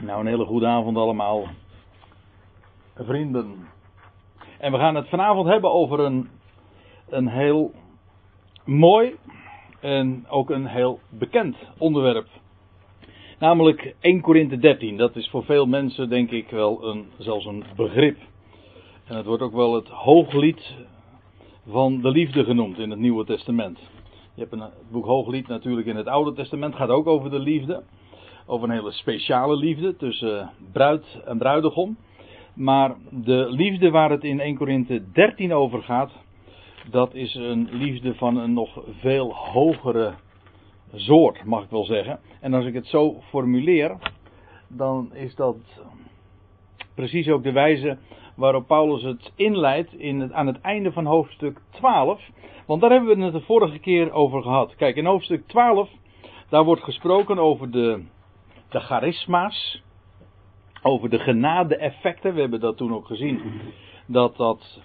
Nou, een hele goede avond allemaal, vrienden. En we gaan het vanavond hebben over een, een heel mooi en ook een heel bekend onderwerp. Namelijk 1 Korinthe 13. Dat is voor veel mensen denk ik wel een, zelfs een begrip. En het wordt ook wel het hooglied van de liefde genoemd in het Nieuwe Testament. Je hebt een, het boek Hooglied natuurlijk in het Oude Testament, gaat ook over de liefde over een hele speciale liefde tussen bruid en bruidegom. Maar de liefde waar het in 1 Korinthe 13 over gaat, dat is een liefde van een nog veel hogere soort, mag ik wel zeggen. En als ik het zo formuleer, dan is dat precies ook de wijze waarop Paulus het inleidt in aan het einde van hoofdstuk 12. Want daar hebben we het de vorige keer over gehad. Kijk, in hoofdstuk 12, daar wordt gesproken over de de charisma's, over de genade-effecten. We hebben dat toen ook gezien, dat dat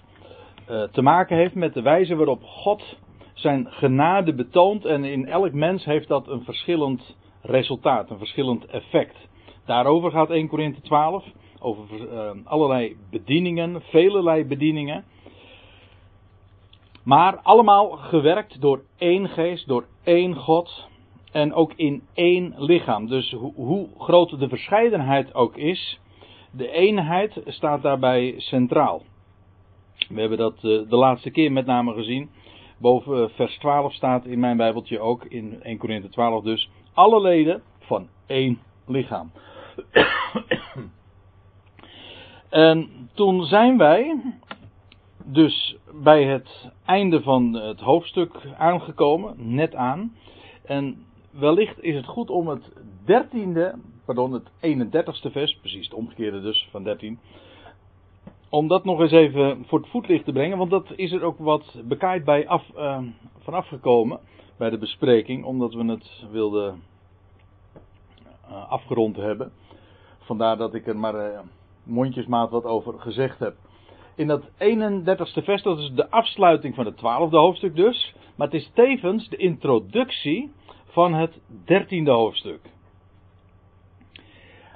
uh, te maken heeft met de wijze waarop God zijn genade betoont. En in elk mens heeft dat een verschillend resultaat, een verschillend effect. Daarover gaat 1 Korinthe 12, over uh, allerlei bedieningen, velelei bedieningen. Maar allemaal gewerkt door één geest, door één God en ook in één lichaam. Dus hoe groot de verscheidenheid ook is, de eenheid staat daarbij centraal. We hebben dat eh, de laatste keer met name gezien. Boven eh, vers 12 staat in mijn Bijbeltje ook, in 1 Korinthe 12 dus, alle leden van één lichaam. en toen zijn wij dus bij het einde van het hoofdstuk aangekomen, net aan. En wellicht is het goed om het dertiende, pardon, het 31ste vers, precies het omgekeerde dus van 13, om dat nog eens even voor het voetlicht te brengen, want dat is er ook wat bekaaid bij af, uh, vanaf gekomen bij de bespreking, omdat we het wilden uh, afgerond hebben. Vandaar dat ik er maar uh, mondjesmaat wat over gezegd heb. In dat 31ste vers, dat is de afsluiting van het 12e hoofdstuk dus, maar het is tevens de introductie van het dertiende hoofdstuk.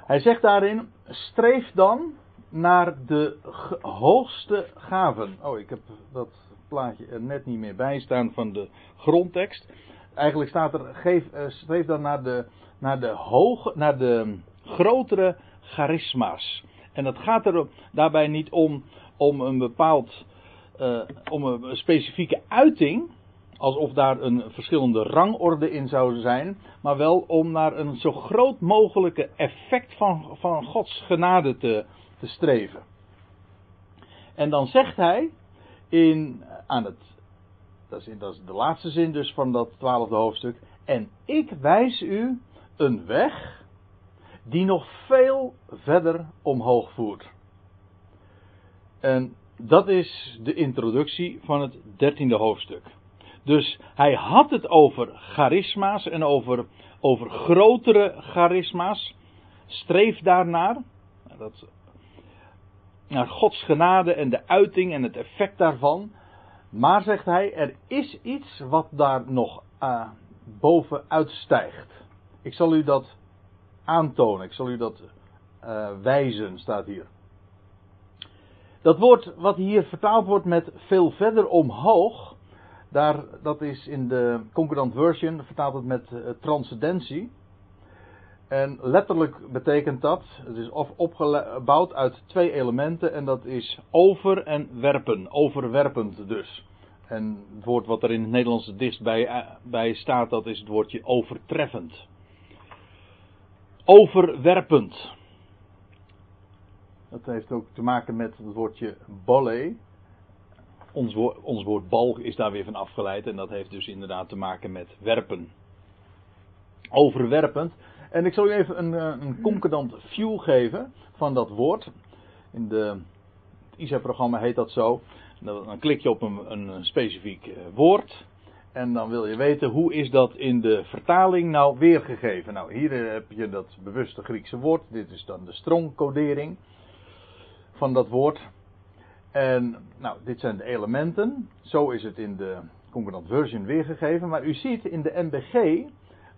Hij zegt daarin: streef dan naar de hoogste gaven. Oh, ik heb dat plaatje er net niet meer bij staan van de grondtekst. Eigenlijk staat er: geef, uh, streef dan naar de, naar de, hoge, naar de grotere charisma's. En dat gaat er daarbij niet om, om een bepaald, uh, om een specifieke uiting alsof daar een verschillende rangorde in zou zijn, maar wel om naar een zo groot mogelijke effect van, van Gods genade te, te streven. En dan zegt hij in, aan het, dat is, dat is de laatste zin dus van dat twaalfde hoofdstuk, en ik wijs u een weg die nog veel verder omhoog voert. En dat is de introductie van het dertiende hoofdstuk. Dus hij had het over charisma's en over, over grotere charisma's. Streef daarnaar. Dat, naar Gods genade en de uiting en het effect daarvan. Maar zegt hij, er is iets wat daar nog uh, boven uitstijgt. Ik zal u dat aantonen, ik zal u dat uh, wijzen, staat hier. Dat woord wat hier vertaald wordt met veel verder omhoog, daar, dat is in de Concordant Version, vertaalt het met uh, transcendentie. En letterlijk betekent dat, het is opgebouwd uit twee elementen en dat is over en werpen, overwerpend dus. En het woord wat er in het Nederlands het dichtst bij, uh, bij staat, dat is het woordje overtreffend. Overwerpend. Dat heeft ook te maken met het woordje bolle ons, woord, ons woord bal is daar weer van afgeleid en dat heeft dus inderdaad te maken met werpen. Overwerpend. En ik zal u even een, eh, een concordant view geven van dat woord. In de, het ISA-programma heet dat zo. Dan, klik je op een, een specifiek eh, woord. En dan wil je weten hoe is dat in de vertaling nou weergegeven. Nou, hier heb je dat bewuste Griekse woord. Dit is dan de strong-codering van dat woord. En nou, dit zijn de elementen. Zo is het in de Concordant Version weergegeven. Maar u ziet in de MBG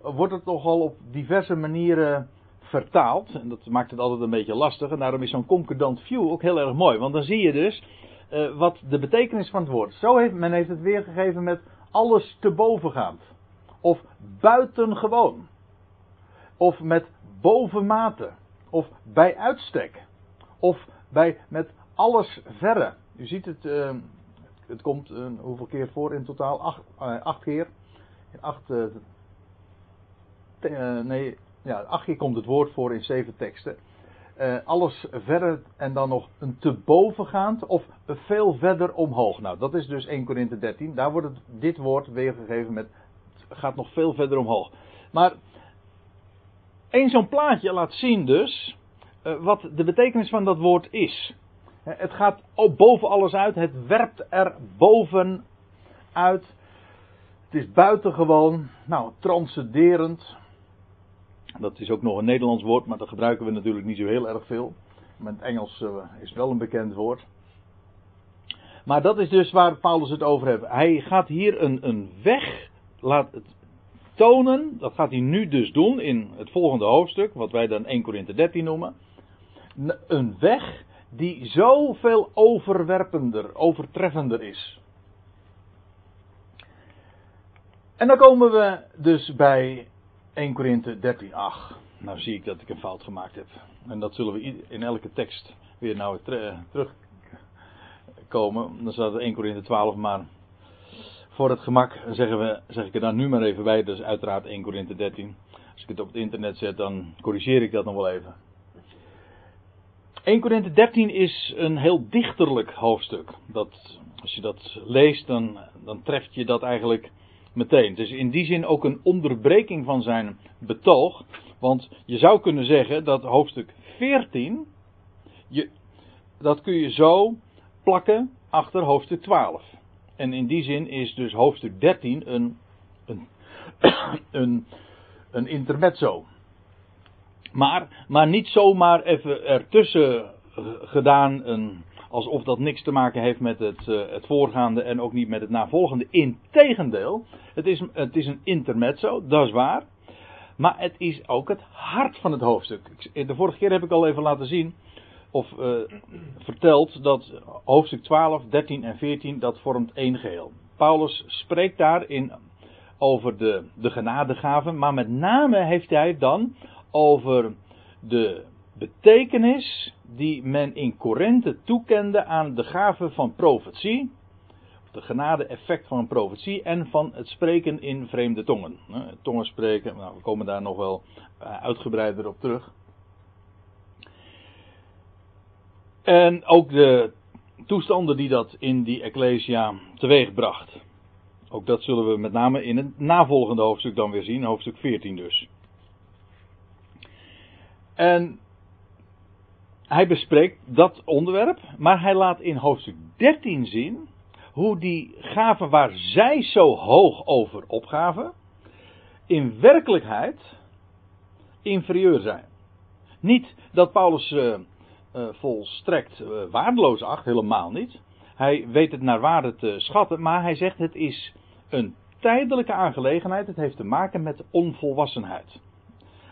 wordt het nogal op diverse manieren vertaald. En dat maakt het altijd een beetje lastig. En daarom is zo'n concordant view ook heel erg mooi. Want dan zie je dus uh, wat de betekenis van het woord. Zo heeft men heeft het weergegeven met alles te bovengaand. Of buitengewoon. Of met bovenmate. Of bij uitstek. Of bij met alles verre. U ziet het, uh, het komt uh, hoeveel keer voor in totaal? Acht, acht keer. Acht, nee, ja, acht keer komt het woord voor in zeven teksten. Uh, alles verder en dan nog een te bovengaand of veel verder omhoog. Nou, dat is dus 1 Korinthe 13. Daar wordt het, dit woord weergegeven met gaat nog veel verder omhoog. Maar één zo'n plaatje laat zien dus uh, wat de betekenis van dat woord is. Het gaat boven alles uit, het werpt er boven uit. Het is buitengewoon, nou, transcenderend. Dat is ook nog een Nederlands woord, maar dat gebruiken we natuurlijk niet zo heel erg veel. Maar het Engels uh, is wel een bekend woord. Maar dat is dus waar Paulus het over heeft. Hij gaat hier een, een weg laat het tonen. Dat gaat hij nu dus doen in het volgende hoofdstuk, wat wij dan 1 Korinthe 13 noemen. Een weg die zoveel overwerpender, overtreffender is. En dan komen we dus bij 1 Korinthe 13, 8. Nou zie ik dat ik een fout gemaakt heb. En dat zullen we in elke tekst weer nou terugkomen. Dan staat het 1 Korinthe 12, maar voor het gemak zeggen we, zeg ik er dan nu maar even bij. Is uiteraard 1 Korinthe 13. Als ik het op het internet zet, dan corrigeer ik dat nog wel even. 1 Korinthe 13 is een heel dichterlijk hoofdstuk. Dat, als je dat leest, dan, dan treft je dat eigenlijk meteen. Het is in die zin ook een onderbreking van zijn betoog. Want je zou kunnen zeggen dat hoofdstuk 14, je, dat kun je zo plakken achter hoofdstuk 12. En in die zin is dus hoofdstuk 13 een, een, een, een intermezzo. Maar, maar niet zomaar even ertussen gedaan een, alsof dat niks te maken heeft met het, uh, het voorgaande en ook niet met het navolgende. Integendeel, het is, het is een intermezzo, dat is waar. Maar het is ook het hart van het hoofdstuk. De vorige keer heb ik al even laten zien, of uh, verteld, dat hoofdstuk 12, 13 en 14, dat vormt één geheel. Paulus spreekt daarin over de, de genadegaven, maar met name heeft hij dan over de betekenis die men in Korinthe toekende aan de gave van profetie, de genade-effect van profetie en van het spreken in vreemde tongen. Tongen spreken, nou, we komen daar nog wel eh, uitgebreider op terug. En ook de toestanden die dat in die Ecclesia teweegbracht. Ook dat zullen we met name in het navolgende hoofdstuk dan weer zien, hoofdstuk 14 dus. En hij bespreekt dat onderwerp, maar hij laat in hoofdstuk 13 zien hoe die gaven waar zij zo hoog over opgaven, in werkelijkheid inferieur zijn. Niet dat Paulus uh, uh, volstrekt uh, waardeloos acht, helemaal niet. Hij weet het naar waarde te schatten, maar hij zegt het is een tijdelijke aangelegenheid. Het heeft te maken met onvolwassenheid.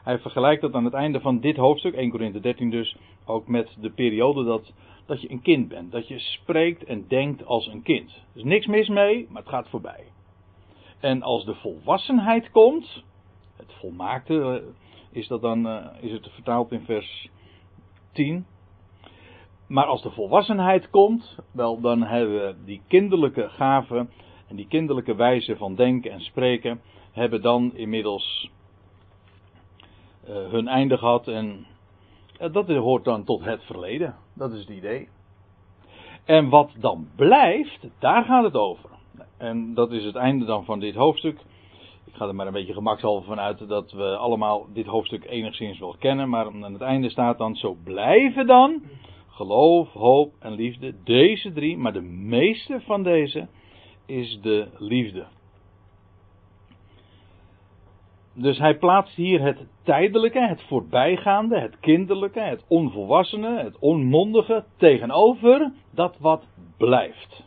Hij vergelijkt dat aan het einde van dit hoofdstuk, 1 Korinthe 13 dus, ook met de periode dat, dat je een kind bent. Dat je spreekt en denkt als een kind. Er is niks mis mee, maar het gaat voorbij. En als de volwassenheid komt, het volmaakte eh, is dat dan, uh, is het vertaald in vers 10. Maar als de volwassenheid komt, wel dan hebben we die kinderlijke gaven en die kinderlijke wijze van denken en spreken, hebben dan inmiddels hun einde gehad en uh, dat hoort dan tot het verleden. Dat is het idee. En wat dan blijft, daar gaat het over. En dat is het einde dan van dit hoofdstuk. Ik ga er maar een beetje gemakshalve vanuit dat we allemaal dit hoofdstuk enigszins wel kennen. Maar aan het einde staat dan: Zo blijven dan geloof, hoop en liefde. Deze drie, maar de meeste van deze is de liefde. Dus hij plaatst hier het tijdelijke, het voorbijgaande, het kinderlijke, het onvolwassene, het onmondige tegenover dat wat blijft.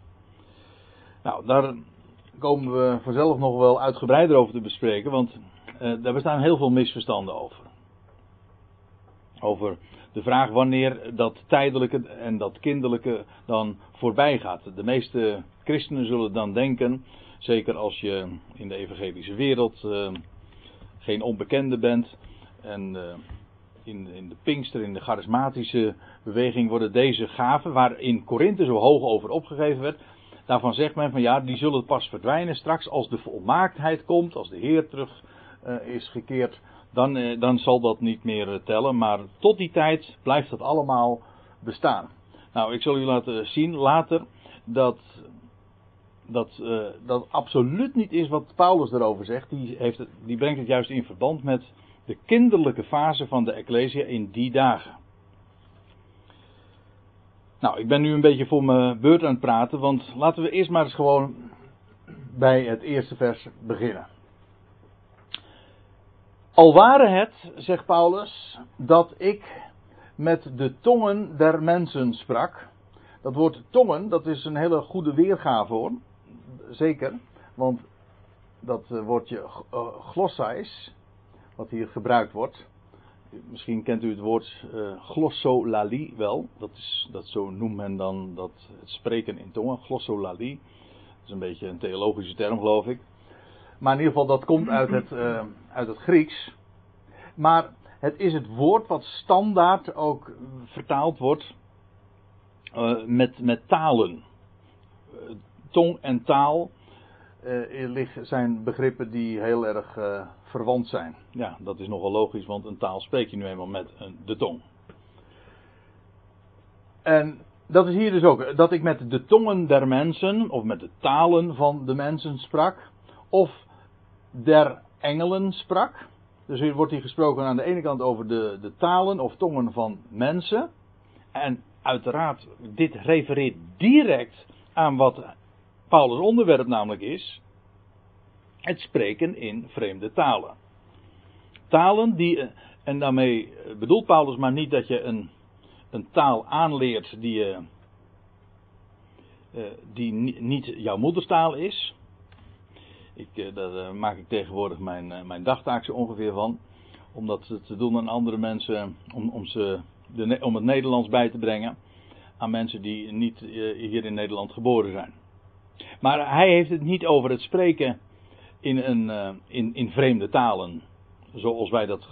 Nou, daar komen we vanzelf nog wel uitgebreider over te bespreken, want uh, daar bestaan heel veel misverstanden over. over de vraag wanneer dat tijdelijke en dat kinderlijke dan voorbij gaat. De meeste christenen zullen dan denken, zeker als je in de evangelische wereld uh, geen onbekende bent en uh, in, in de Pinkster, in de charismatische beweging worden deze gaven, waar in Korinthe zo hoog over opgegeven werd, daarvan zegt men van ja, die zullen pas verdwijnen straks als de volmaaktheid komt, als de Heer terug uh, is gekeerd, dan, uh, dan zal dat niet meer tellen, maar tot die tijd blijft dat allemaal bestaan. Nou, ik zal u laten zien later dat dat, dat absoluut niet is wat Paulus erover zegt. Die, heeft het, die brengt het juist in verband met de kinderlijke fase van de Ecclesia in die dagen. Nou, ik ben nu een beetje voor mijn beurt aan het praten, want laten we eerst maar eens gewoon bij het eerste vers beginnen. Al waren het, zegt Paulus, dat ik met de tongen der mensen sprak. Dat woord tongen, dat is een hele goede weergave hoor. Zeker, want dat eh, woordje uh, glossais, wat hier gebruikt wordt. Misschien kent u het woord uh, glossolalie wel. Dat, is, dat zo noemt men dan dat het spreken in tongen. Glossolalie. Dat is een beetje een theologische term, geloof ik. Maar in ieder geval, dat komt uit het, uh, uit het Grieks. Maar het is het woord wat standaard ook vertaald wordt uh, met, met talen. Tong en taal uh, zijn begrippen die heel erg uh, verwant zijn. Ja, dat is nogal logisch, want een taal spreek je nu eenmaal met een, de tong. En dat is hier dus ook, dat ik met de tongen der mensen, of met de talen van de mensen sprak, of der engelen sprak. Dus hier wordt hier gesproken aan de ene kant over de, de talen of tongen van mensen. En uiteraard, dit refereert direct aan wat Paulus' onderwerp namelijk is het spreken in vreemde talen. Talen die, eh, en daarmee bedoelt Paulus maar niet dat je een, een taal aanleert die, uh, die niet jouw moederstaal is. Ik, daar maak ik tegenwoordig mijn, mijn dagtaak zo ongeveer van. Om dat te doen aan andere mensen, om, om, ze de, om het Nederlands bij te brengen aan mensen die niet hier in Nederland geboren zijn. Maar hij heeft het niet over het spreken in, een, uh, in, in vreemde talen. Zoals wij dat,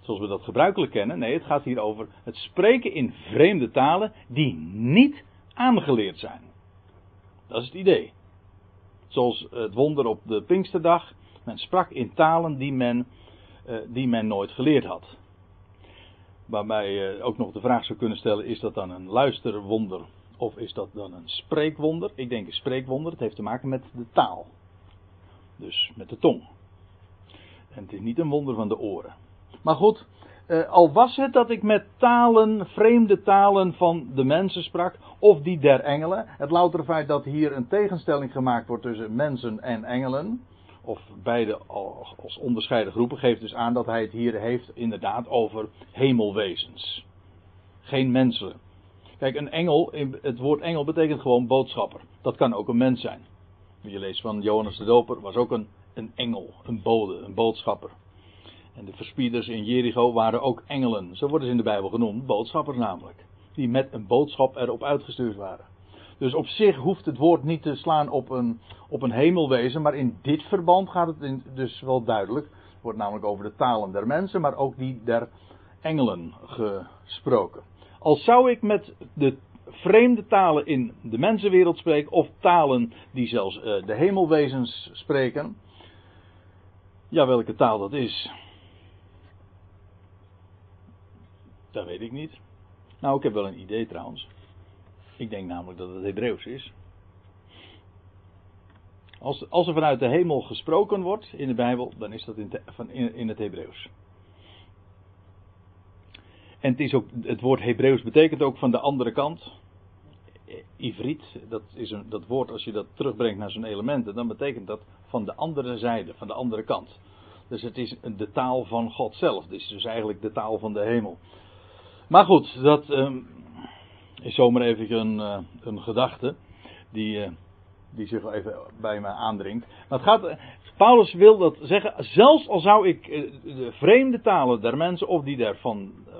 zoals we dat gebruikelijk kennen. Nee, het gaat hier over het spreken in vreemde talen die niet aangeleerd zijn. Dat is het idee. Zoals het wonder op de Pinksterdag. Men sprak in talen die men, uh, die men nooit geleerd had. Waarbij je ook nog de vraag zou kunnen stellen: is dat dan een luisterwonder of is dat dan een spreekwonder? Ik denk een spreekwonder. Het heeft te maken met de taal. Dus met de tong. En het is niet een wonder van de oren. Maar goed, eh, al was het dat ik met talen, vreemde talen van de mensen sprak, of die der engelen. Het loutere feit dat hier een tegenstelling gemaakt wordt tussen mensen en engelen, of beide als onderscheiden groepen, geeft dus aan dat hij het hier heeft inderdaad over hemelwezens. Geen mensen. Kijk, een engel, het woord engel betekent gewoon boodschapper. Dat kan ook een mens zijn. Je leest van Johannes de Doper, was ook een, een engel, een bode, een boodschapper. En de verspieders in Jericho waren ook engelen. Zo worden ze in de Bijbel genoemd, boodschappers namelijk. Die met een boodschap erop uitgestuurd waren. Dus op zich hoeft het woord niet te slaan op een, op een hemelwezen, maar in dit verband gaat het dus wel duidelijk. Het wordt namelijk over de talen der mensen, maar ook die der engelen gesproken. Als zou ik met de vreemde talen in de mensenwereld spreken, of talen die zelfs uh, de hemelwezens spreken. Ja, welke taal dat is. Dat weet ik niet. Nou, ik heb wel een idee trouwens. Ik denk namelijk dat het Hebreeuws is. Als, als er vanuit de hemel gesproken wordt in de Bijbel, dan is dat in, van, in het Hebreeuws. En het, is ook, het woord Hebreeuws betekent ook van de andere kant. Ivriet, dat is een, dat woord als je dat terugbrengt naar zijn elementen, dan betekent dat van de andere zijde, van de andere kant. Dus het is de taal van God zelf. Het is dus eigenlijk de taal van de hemel. Maar goed, dat um, is zomaar even een, uh, een gedachte die, uh, die zich even bij me aandringt. Maar het gaat, Paulus wil dat zeggen, zelfs al zou ik eh, de vreemde talen der mensen of die, eh,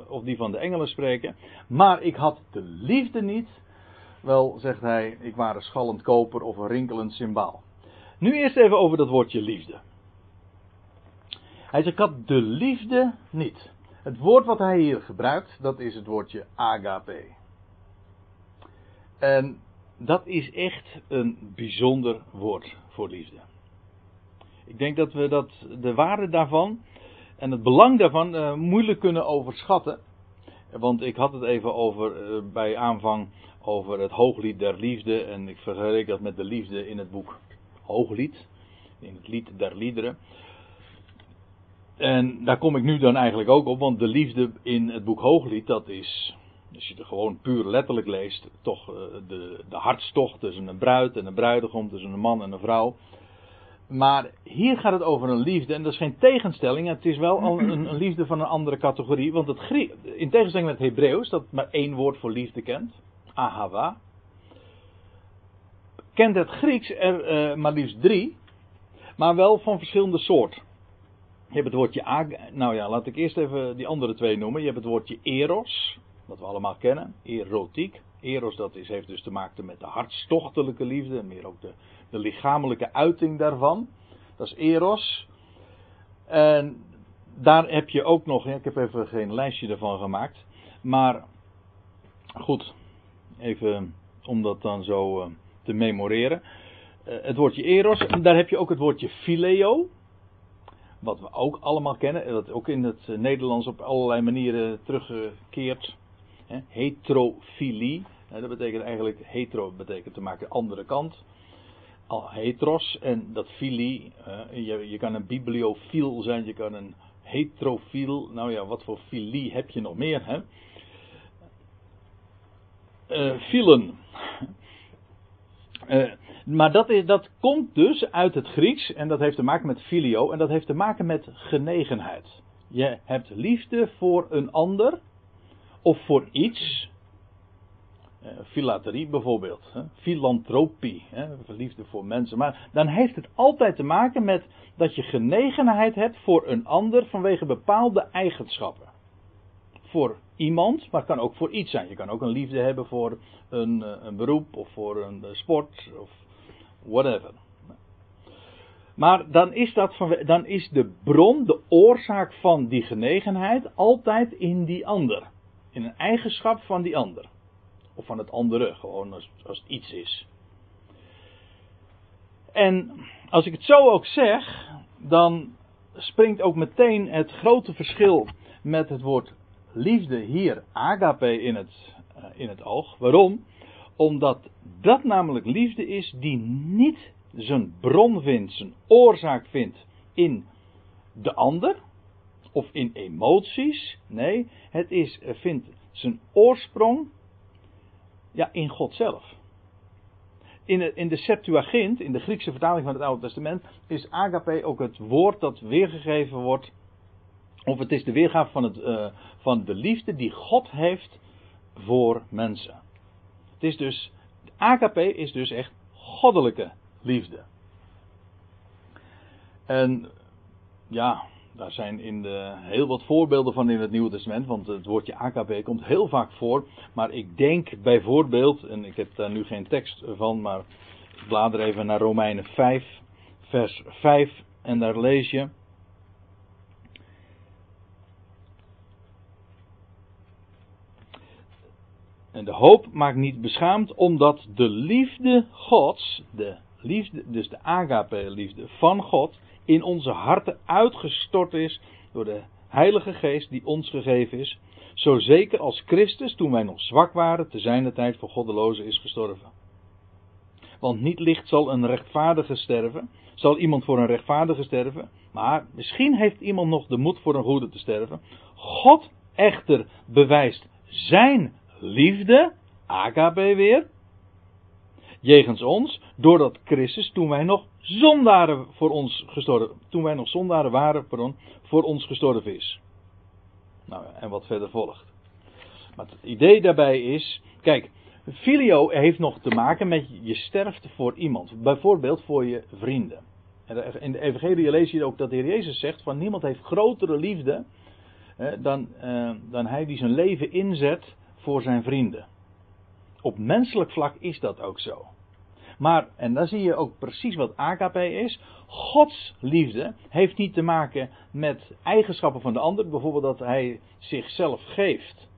of die van de engelen spreken, maar ik had de liefde niet, wel zegt hij, ik ware schallend koper of een rinkelend symbaal. Nu eerst even over dat woordje liefde. Hij zegt, ik had de liefde niet. Het woord wat hij hier gebruikt, dat is het woordje agape. En dat is echt een bijzonder woord voor liefde. Ik denk dat we dat, de waarde daarvan en het belang daarvan uh, moeilijk kunnen overschatten. Want ik had het even over, uh, bij aanvang over het hooglied der liefde. En ik vergelijk dat met de liefde in het boek Hooglied. In het lied der liederen. En daar kom ik nu dan eigenlijk ook op, want de liefde in het boek Hooglied, dat is, als je het gewoon puur letterlijk leest, toch eh, de, de hartstocht tussen een bruid en een bruidegom, tussen een man en een vrouw. Maar hier gaat het over een liefde, en dat is geen tegenstelling, het is wel een, een liefde van een andere categorie. Want het in tegenstelling met het Hebreeuws, dat maar één woord voor liefde kent, ahava, kent het Grieks er uh, maar liefst drie, maar wel van verschillende soorten. Je hebt het woordje nou ja, laat ik eerst even die andere twee noemen. Je hebt het woordje eros, wat we allemaal kennen, erotiek. Eros, dat is, heeft dus te maken met de hartstochtelijke liefde meer ook de, de lichamelijke uiting daarvan. Dat is eros. En daar heb je ook nog, ik heb even geen lijstje ervan gemaakt, maar goed, even om dat dan zo uh, te memoreren. Uh, het woordje eros, daar heb je ook het woordje phileo wat we ook allemaal kennen, en dat ook in het Nederlands op allerlei manieren terugkeert. Heterofilie, dat betekent eigenlijk, hetero betekent te maken de andere kant. Al heteros, en dat filie, je, je kan een bibliofiel zijn, je kan een heterofiel, nou ja, wat voor filie heb je nog meer, hè? Uh, filen. Uh, maar dat, is, dat komt dus uit het Grieks en dat heeft te maken met filio en dat heeft te maken met genegenheid. Je hebt liefde voor een ander of voor iets. Uh, filaterie bijvoorbeeld, filantropie, liefde voor mensen. Maar dan heeft het altijd te maken met dat je genegenheid hebt voor een ander vanwege bepaalde eigenschappen. Voor iemand, maar het kan ook voor iets zijn. Je kan ook een liefde hebben voor een, eh, een beroep of voor een sport of whatever. Maar dan is, dat van, dan is de bron, de oorzaak van die genegenheid altijd in die ander. In een eigenschap van die ander. Of van het andere, gewoon als, als het iets is. En als ik het zo ook zeg, dan springt ook meteen het grote verschil met het woord liefde hier, agape, in het, uh, in het oog. Waarom? Omdat dat namelijk liefde is die niet zijn bron vindt, zijn oorzaak vindt in de ander of in emoties. Nee, het is, vindt zijn oorsprong ja, in God zelf. In de, in de Septuagint, in de Griekse vertaling van het Oude Testament, is agape ook het woord dat weergegeven wordt. Of het is de weergave van, het, uh, van de liefde die God heeft voor mensen. Het is dus, AKP is dus echt goddelijke liefde. En ja, daar zijn in de, heel wat voorbeelden van in het Nieuwe Testament, want het woordje AKP komt heel vaak voor. Maar ik denk bijvoorbeeld, en ik heb daar nu geen tekst van, maar ik blader even naar Romeinen 5, vers 5, en daar lees je. En de hoop maakt niet beschaamd, omdat de liefde Gods, de liefde, dus de agape-liefde van God, in onze harten uitgestort is door de Heilige Geest die ons gegeven is. Zo zeker als Christus, toen wij nog zwak waren, te zijner tijd voor goddelozen is gestorven. Want niet licht zal een rechtvaardige sterven, zal iemand voor een rechtvaardige sterven, maar misschien heeft iemand nog de moed voor een goede te sterven. God echter bewijst zijn liefde, agape weer, jegens ons, doordat Christus, toen wij nog zondaren voor ons gestorven, toen wij nog zondaren waren, pardon, voor ons gestorven is. Nou, en wat verder volgt. Maar het idee daarbij is, kijk, Filio heeft nog te maken met je sterft voor iemand. Bijvoorbeeld voor je vrienden. In de Evangelie lees je ook dat de Heer Jezus zegt: van niemand heeft grotere liefde dan, eh, dan hij die zijn leven inzet voor zijn vrienden. Op menselijk vlak is dat ook zo. Maar, en dan zie je ook precies wat AKP is. Gods liefde heeft niet te maken met eigenschappen van de ander. Bijvoorbeeld dat hij zichzelf geeft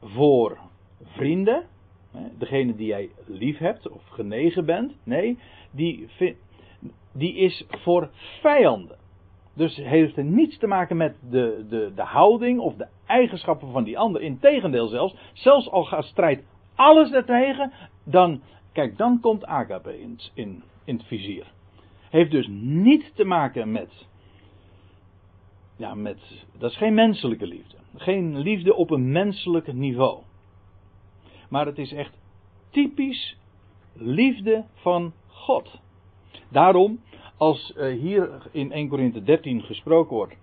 voor vrienden. Degene die jij lief hebt of genegen bent. Nee, die, die is voor vijanden. Dus heeft er niets te maken met de, de, de houding of de eigenschappen van die ander. Integendeel zelfs. Zelfs al gaat strijd alles ertegen. Dan, kijk, dan komt AKP in, in, het vizier. Heeft dus niet te maken met. Ja, met. Dat is geen menselijke liefde. Geen liefde op een menselijk niveau. Maar het is echt typisch liefde van God. Daarom, als uh, hier in 1 Corinthië 13 gesproken wordt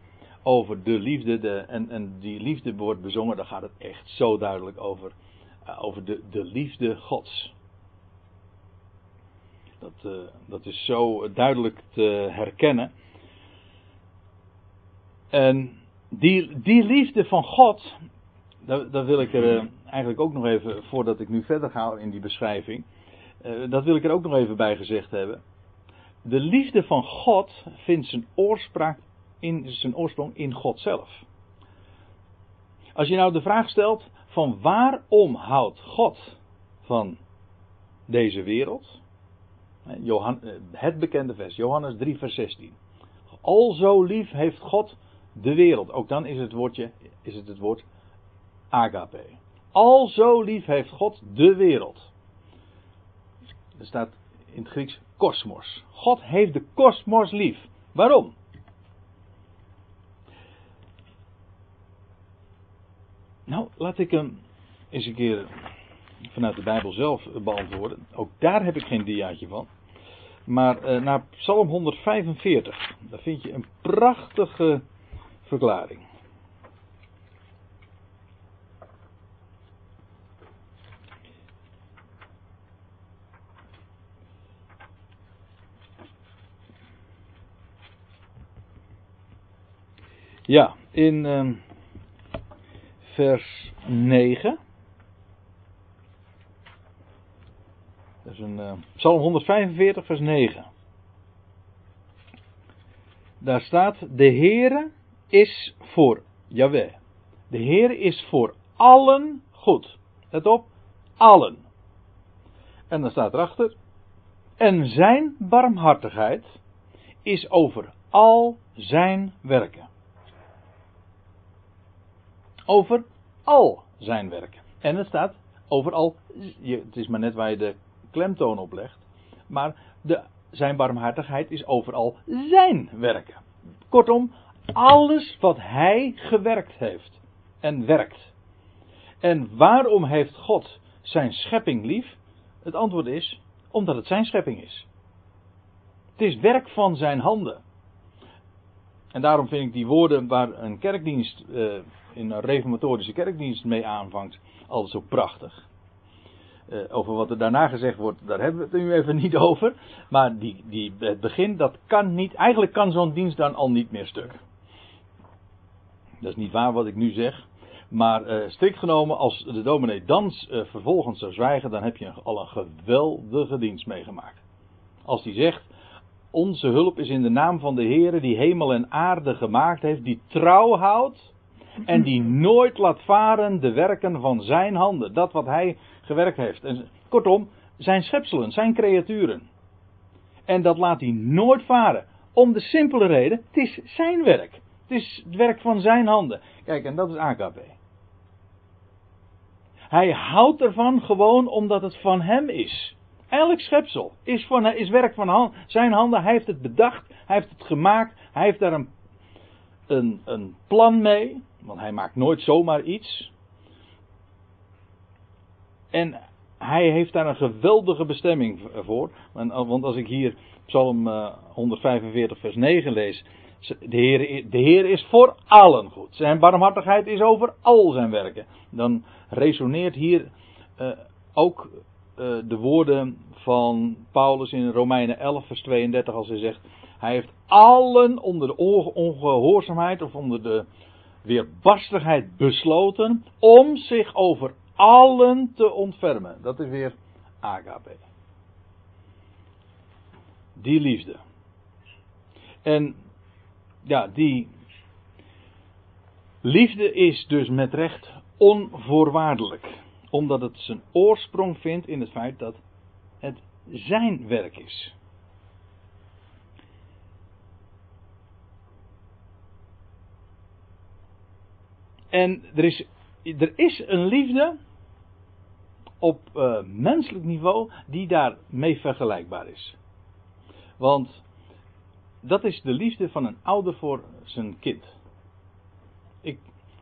over de liefde, de, en, en die liefde wordt bezongen, dan gaat het echt zo duidelijk over, uh, over de, de liefde Gods. Dat, uh, dat is zo duidelijk te herkennen. En die, die liefde van God, daar wil ik er eigenlijk ook nog even, voordat ik nu verder ga in die beschrijving, dat wil ik er ook nog even bij gezegd hebben de liefde van God vindt zijn oorsprong in, zijn oorsprong in God zelf. Als je nou de vraag stelt van waarom houdt God van deze wereld? Johan, eh, het bekende vers, Johannes 3 vers 16. Al zo lief heeft God de wereld. Ook dan is het, woordje, is het het woord agape. Al zo lief heeft God de wereld. Er staat in het Grieks kosmos. God heeft de kosmos lief. Waarom? Nou, laat ik hem eens een keer vanuit de Bijbel zelf beantwoorden. Ook daar heb ik geen diaatje van. Maar uh, naar Psalm 145, daar vind je een prachtige verklaring. Ja, in uh, vers 9. Dat een uh, Psalm 145, vers 9. Daar staat: De Heere is voor Jaweh. De Heere is voor allen goed. Let op, allen. En dan staat erachter: En zijn barmhartigheid is over al zijn werken over al zijn werken. En het staat over al, het is maar net waar je de klemtoon op legt, maar de, zijn barmhartigheid is overal zijn werken. Kortom, alles wat hij gewerkt heeft en werkt. En waarom heeft God zijn schepping lief? Het antwoord is omdat het zijn schepping is. Het is werk van zijn handen. En daarom vind ik die woorden waar een kerkdienst uh, in een reformatorische kerkdienst mee aanvangt, altijd zo prachtig. Uh, over wat er daarna gezegd wordt, daar hebben we het nu even niet over. Maar die, die, het begin, dat kan niet. Eigenlijk kan zo'n dienst dan al niet meer stuk. Dat is niet waar wat ik nu zeg. Maar uh, strikt genomen, als de dominee dans uh, vervolgens zou zwijgen, dan heb je al een geweldige dienst meegemaakt. Als die zegt, onze hulp is in de naam van de Heer die hemel en aarde gemaakt heeft, die trouw houdt en die nooit laat varen de werken van zijn handen. Dat wat hij gewerkt heeft. En, kortom, zijn schepselen, zijn creaturen. En dat laat hij nooit varen. Om de simpele reden, het is zijn werk. Het is het werk van zijn handen. Kijk, en dat is AKP. Hij houdt ervan gewoon omdat het van hem is. Elk schepsel is, van, is werk van zijn handen. Hij heeft het bedacht, hij heeft het gemaakt, hij heeft daar een, een, een plan mee. Want hij maakt nooit zomaar iets. En hij heeft daar een geweldige bestemming voor. Want als ik hier Psalm 145, eh, vers 9 lees. De Heer, de is voor allen goed. Zijn barmhartigheid is over al zijn werken. Dan resoneert hier uh, ook de woorden van Paulus in Romeinen 11, vers 32, als hij zegt: Hij heeft allen onder de ongehoorzaamheid of onder de weerbarstigheid besloten om zich over allen te ontfermen. Dat is weer agape. Die liefde. En ja, die liefde is dus met recht onvoorwaardelijk. Omdat het zijn oorsprong vindt in het feit dat het zijn werk is. En er is, er is een liefde op uh, menselijk niveau die daarmee vergelijkbaar is. Want dat is de liefde van een ouder voor zijn kind. Ik,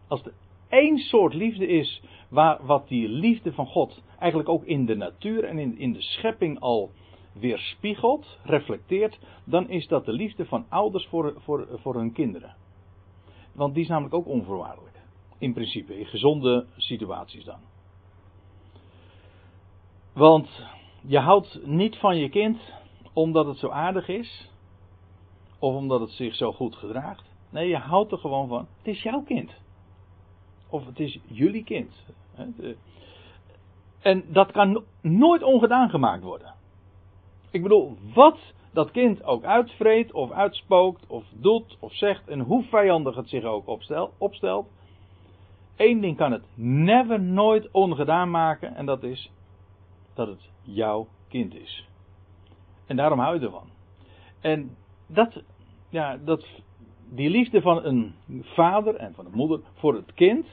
als er één soort liefde is waar, wat die liefde van God eigenlijk ook in de natuur en in, in de schepping al weerspiegelt, reflecteert, dan is dat de liefde van ouders voor, voor, voor hun kinderen. Want die is namelijk ook onvoorwaardelijk. In principe, in gezonde situaties dan. Want je houdt niet van je kind omdat het zo aardig is. Of omdat het zich zo goed gedraagt. Nee, je houdt er gewoon van. Het is jouw kind. Of het is jullie kind. En dat kan nooit ongedaan gemaakt worden. Ik bedoel, wat dat kind ook uitvreet of uitspookt of doet of zegt en hoe vijandig het zich ook opstelt. Eén ding kan het never nooit ongedaan maken en dat is dat het jouw kind is. En daarom hou je ervan. En dat, ja, dat, die liefde van een vader en van een moeder voor het kind,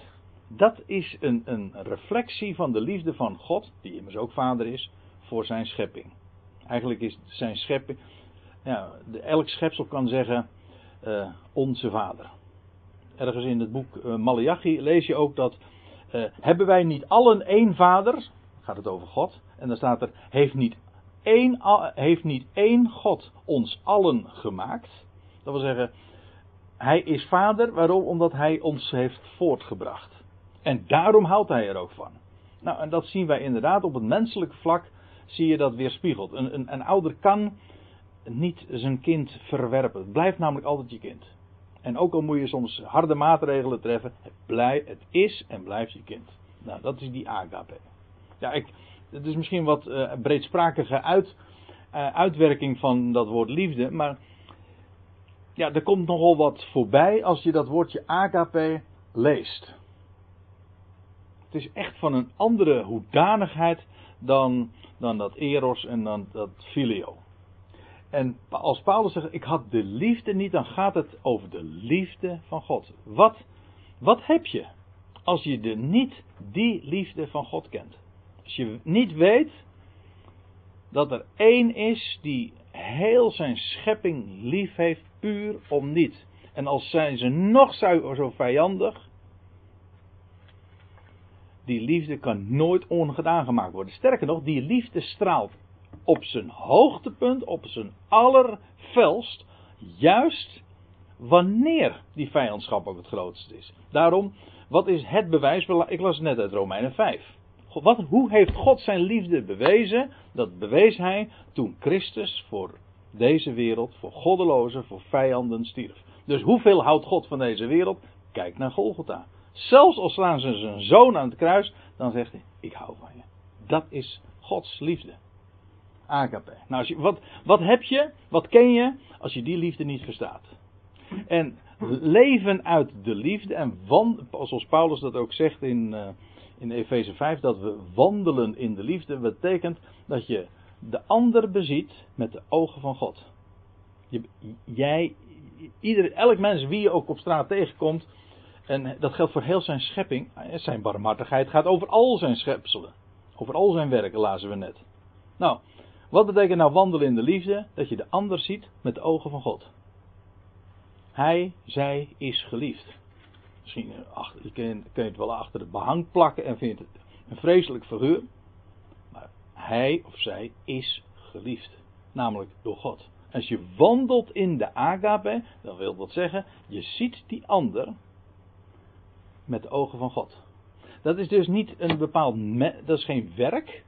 dat is een, een reflectie van de liefde van God, die immers ook vader is, voor zijn schepping. Eigenlijk is zijn schepping, ja, elk schepsel kan zeggen, uh, onze vader. Ergens in het boek uh, Malachi lees je ook dat, uh, hebben wij niet allen één vader, gaat het over God, en dan staat er, heeft niet één, heeft niet één God ons allen gemaakt? Dat wil zeggen, hij is vader, waarom? Omdat hij ons heeft voortgebracht. En daarom houdt hij er ook van. Nou, en dat zien wij inderdaad op het menselijke vlak, zie je dat weerspiegeld. Een, een, een ouder kan niet zijn kind verwerpen. Het blijft namelijk altijd je kind. En ook al moet je soms harde maatregelen treffen, het, het is en blijft je kind. Nou, dat is die agape. Ja, ik, het is misschien wat uh, breedsprakige uit, uh, uitwerking van dat woord liefde, maar ja, er komt nogal wat voorbij als je dat woordje agape leest. Het is echt van een andere hoedanigheid dan, dan dat eros en dan dat filio. En als Paulus zegt, ik had de liefde niet, dan gaat het over de liefde van God. Wat, wat heb je als je de niet die liefde van God kent? Als je niet weet dat er één is die heel zijn schepping lief heeft, puur om niet. En als zijn ze nog zo vijandig, die liefde kan nooit ongedaan gemaakt worden. Sterker nog, die liefde straalt op zijn hoogtepunt, op zijn allerfelst, juist wanneer die vijandschap ook het grootste is. Daarom, wat is het bewijs? Ik las net uit Romeinen 5. Wat, hoe heeft God zijn liefde bewezen? Dat bewees hij toen Christus voor deze wereld, voor goddelozen, voor vijanden stierf. Dus hoeveel houdt God van deze wereld? Kijk naar Golgotha. Zelfs al slaan ze zijn zoon aan het kruis, dan zegt hij: Ik hou van je. Dat is Gods liefde. Agape. Nou, als je, wat, wat heb je, wat ken je, als je die liefde niet verstaat? En leven uit de liefde, en zoals Paulus dat ook zegt in, uh, in Efeze 5, dat we wandelen in de liefde, betekent dat je de ander beziet met de ogen van God. Je, jij, ieder, elk mens wie je ook op straat tegenkomt, en dat geldt voor heel zijn schepping, zijn barmhartigheid gaat over al zijn schepselen. Over al zijn werken, lazen we net. Nou, wat betekent nou wandelen in de liefde? Dat je de ander ziet met de ogen van God. Hij, zij is geliefd. Misschien eh, achter, je kun je het wel achter het behang plakken en vindt het een vreselijk figuur. Maar hij of zij is geliefd. Namelijk door God. Als je wandelt in de agape, dan wil dat zeggen, je ziet die ander met de ogen van God. Dat is dus niet een bepaald, dat is geen werk,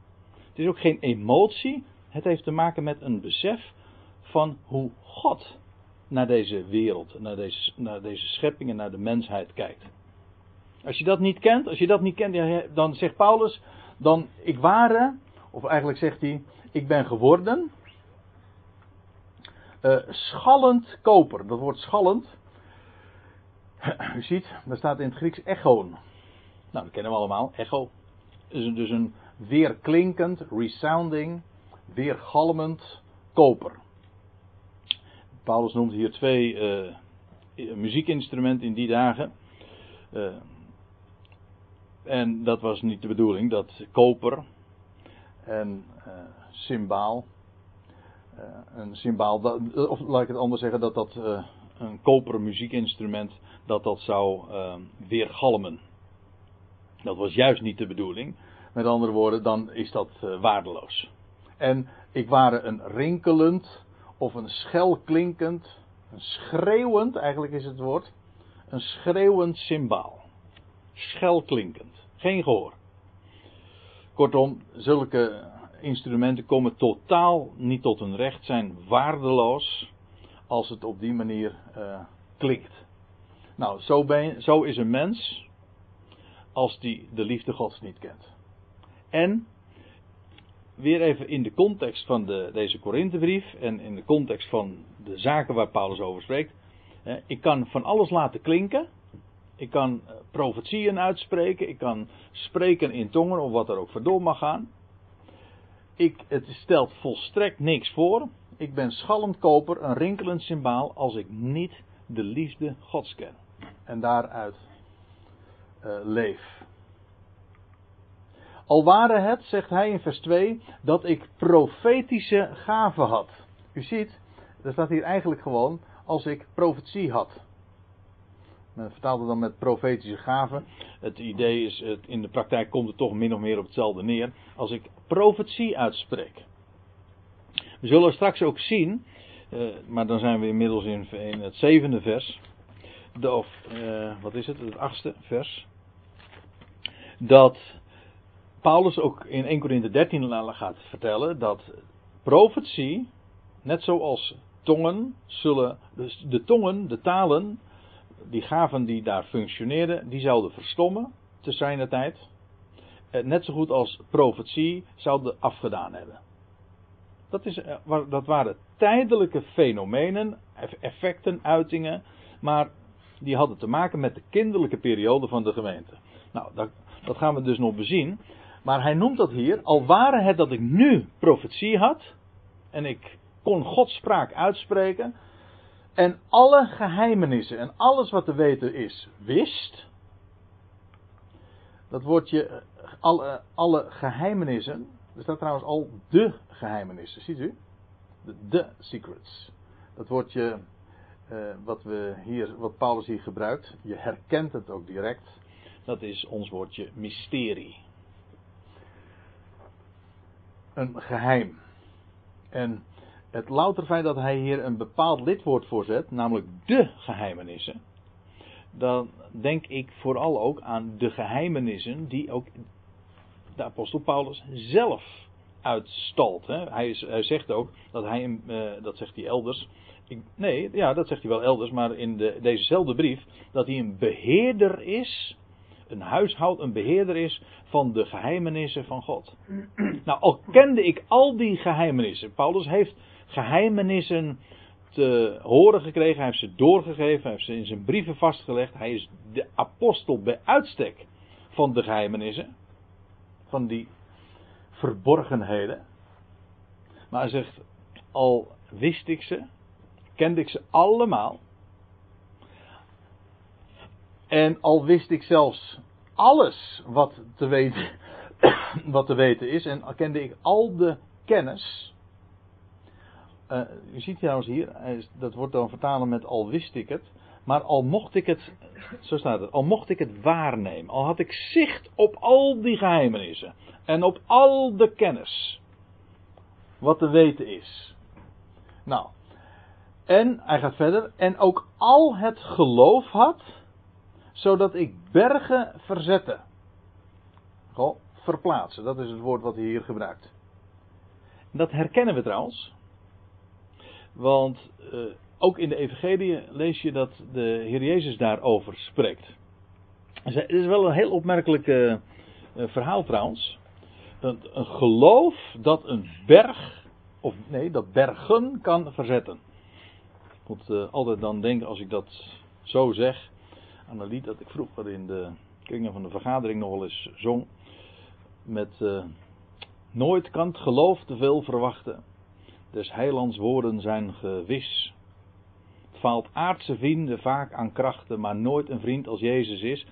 Het is ook geen emotie. Het heeft te maken met een besef van hoe God naar deze wereld, naar deze, naar deze schepping en naar de mensheid kijkt. Als je dat niet kent, als je dat niet kent, dan zegt Paulus, dan ik waren, of eigenlijk zegt hij, ik ben geworden, uh, schallend koper. Dat woord schallend, u ziet, daar staat in het Grieks echoon. Nou, dat kennen we allemaal, echo. Is dus een weerklinkend, resounding, weergalmend koper. Paulus noemt hier twee uh, muziekinstrumenten in die dagen. Uh, en dat was niet de bedoeling, dat koper en uh, cymbaal. een cymbaal, of laat ik het anders zeggen, dat dat een koperen muziekinstrument, dat dat zou weergalmen. Dat was juist niet de bedoeling. Met andere woorden, dan is dat waardeloos. En ik waren een rinkelend of een schelklinkend, een schreeuwend, eigenlijk is het woord, een schreeuwend symbaal. Schelklinkend, geen gehoor. Kortom, zulke instrumenten komen totaal niet tot hun recht, zijn waardeloos als het op die manier uh, klinkt. Nou, zo, ben, zo is een mens als die de liefde Gods niet kent. En weer even in de context van de, deze Korinthebrief en in de context van de zaken waar Paulus over spreekt. Ik kan van alles laten klinken. Ik kan eh, profetieën uitspreken. Ik kan spreken in tongen of wat er ook voor mag gaan. Ik, het stelt volstrekt niks voor. Ik ben schallend koper, een rinkelend symbaal, als ik niet de liefde Gods ken. En daaruit uh, leef. Al waren het, zegt hij in vers 2, dat ik profetische gaven had. U ziet, er staat hier eigenlijk gewoon als ik profetie had. Men vertaalt het dan met profetische gaven. Het idee is, in de praktijk komt het toch min of meer op hetzelfde neer. Als ik profetie uitspreek. We zullen straks ook zien, eh, maar dan zijn we inmiddels in, het zevende vers. De, of, uh, wat is het, het achtste vers. Dat Paulus ook in 1 Corinthië 13 gaat vertellen dat profetie, net zoals tongen, zullen, dus de tongen, de talen, die gaven die daar functioneerden, die zouden verstommen te zijner tijd. Eh, net zo goed als profetie zouden afgedaan hebben. Dat, is, eh, dat waren tijdelijke fenomenen, effecten, uitingen, maar die hadden te maken met de kinderlijke periode van de gemeente. Nou, dat, dat gaan we dus nog bezien. Maar hij noemt dat hier, al waren het dat ik nu profetie had, en ik kon Gods spraak uitspreken, en alle geheimenissen en alles wat te weten is, wist. Dat woordje, alle, alle geheimenissen, er staat trouwens al de geheimenissen, ziet u? De, secrets. Dat woordje, uh, wat, we hier, wat Paulus hier gebruikt, je herkent het ook direct, dat is ons woordje mysterie een geheim. En het louter feit dat hij hier een bepaald lidwoord voorzet, namelijk de geheimenissen, dan denk ik vooral ook aan de geheimenissen die ook de apostel Paulus zelf uitstalt. Hè. Hij, zegt ook dat hij, uh, dat zegt hij elders, ik, nee, ja, dat zegt hij wel elders, maar in de, dezezelfde brief, dat hij een beheerder is een huishoud, een beheerder is van de geheimenissen van God. Nou, al kende ik al die geheimenissen. Paulus heeft geheimenissen te horen gekregen, hij heeft ze doorgegeven, hij heeft ze in zijn brieven vastgelegd. Hij is de apostel bij uitstek van de geheimenissen, van die verborgenheden. Maar hij zegt, al wist ik ze, kende ik ze allemaal, en al wist ik zelfs alles wat te weten, wat te weten is en kende ik al de kennis. Uh, u ziet trouwens hier, dat wordt dan vertalen met al wist ik het. Maar al mocht ik het, zo staat het, al mocht ik het waarnemen. Al had ik zicht op al die geheimenissen. En op al de kennis. Wat te weten is. Nou. En hij gaat verder. En ook al het geloof had zodat ik bergen verzette. Goh, verplaatsen, dat is het woord wat hij hier gebruikt. Dat herkennen we trouwens. Want uh, ook in de Evangelie lees je dat de Heer Jezus daarover spreekt. Het is wel een heel opmerkelijk uh, verhaal trouwens. Een, een geloof dat een berg, of nee, dat bergen kan verzetten. Ik moet altijd dan denken als ik dat zo zeg aan een lied dat ik vroeger in de kringen van de vergadering nog eens zong. Met uh, nooit kan het geloof te veel verwachten. Des heilands woorden zijn gewis. Het faalt aardse vrienden vaak aan krachten, maar nooit een vriend als Jezus is.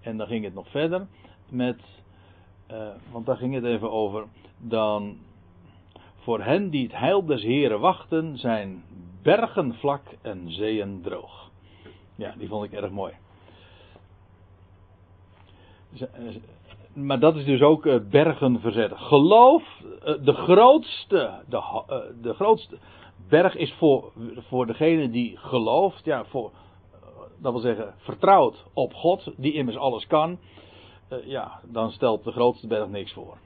En dan ging het nog verder met, uh, want daar ging het even over, dan voor hen die het heil des Heren wachten, zijn bergen vlak en zeeën droog. Ja, die vond ik erg mooi. Eh, maar dat is dus ook eh, bergen verzetten. Geloof, de grootste, de, de grootste berg is voor, voor degene die gelooft, ja, voor, dat wil zeggen, vertrouwt op God, die immers alles kan, ja, dan stelt de grootste berg niks voor.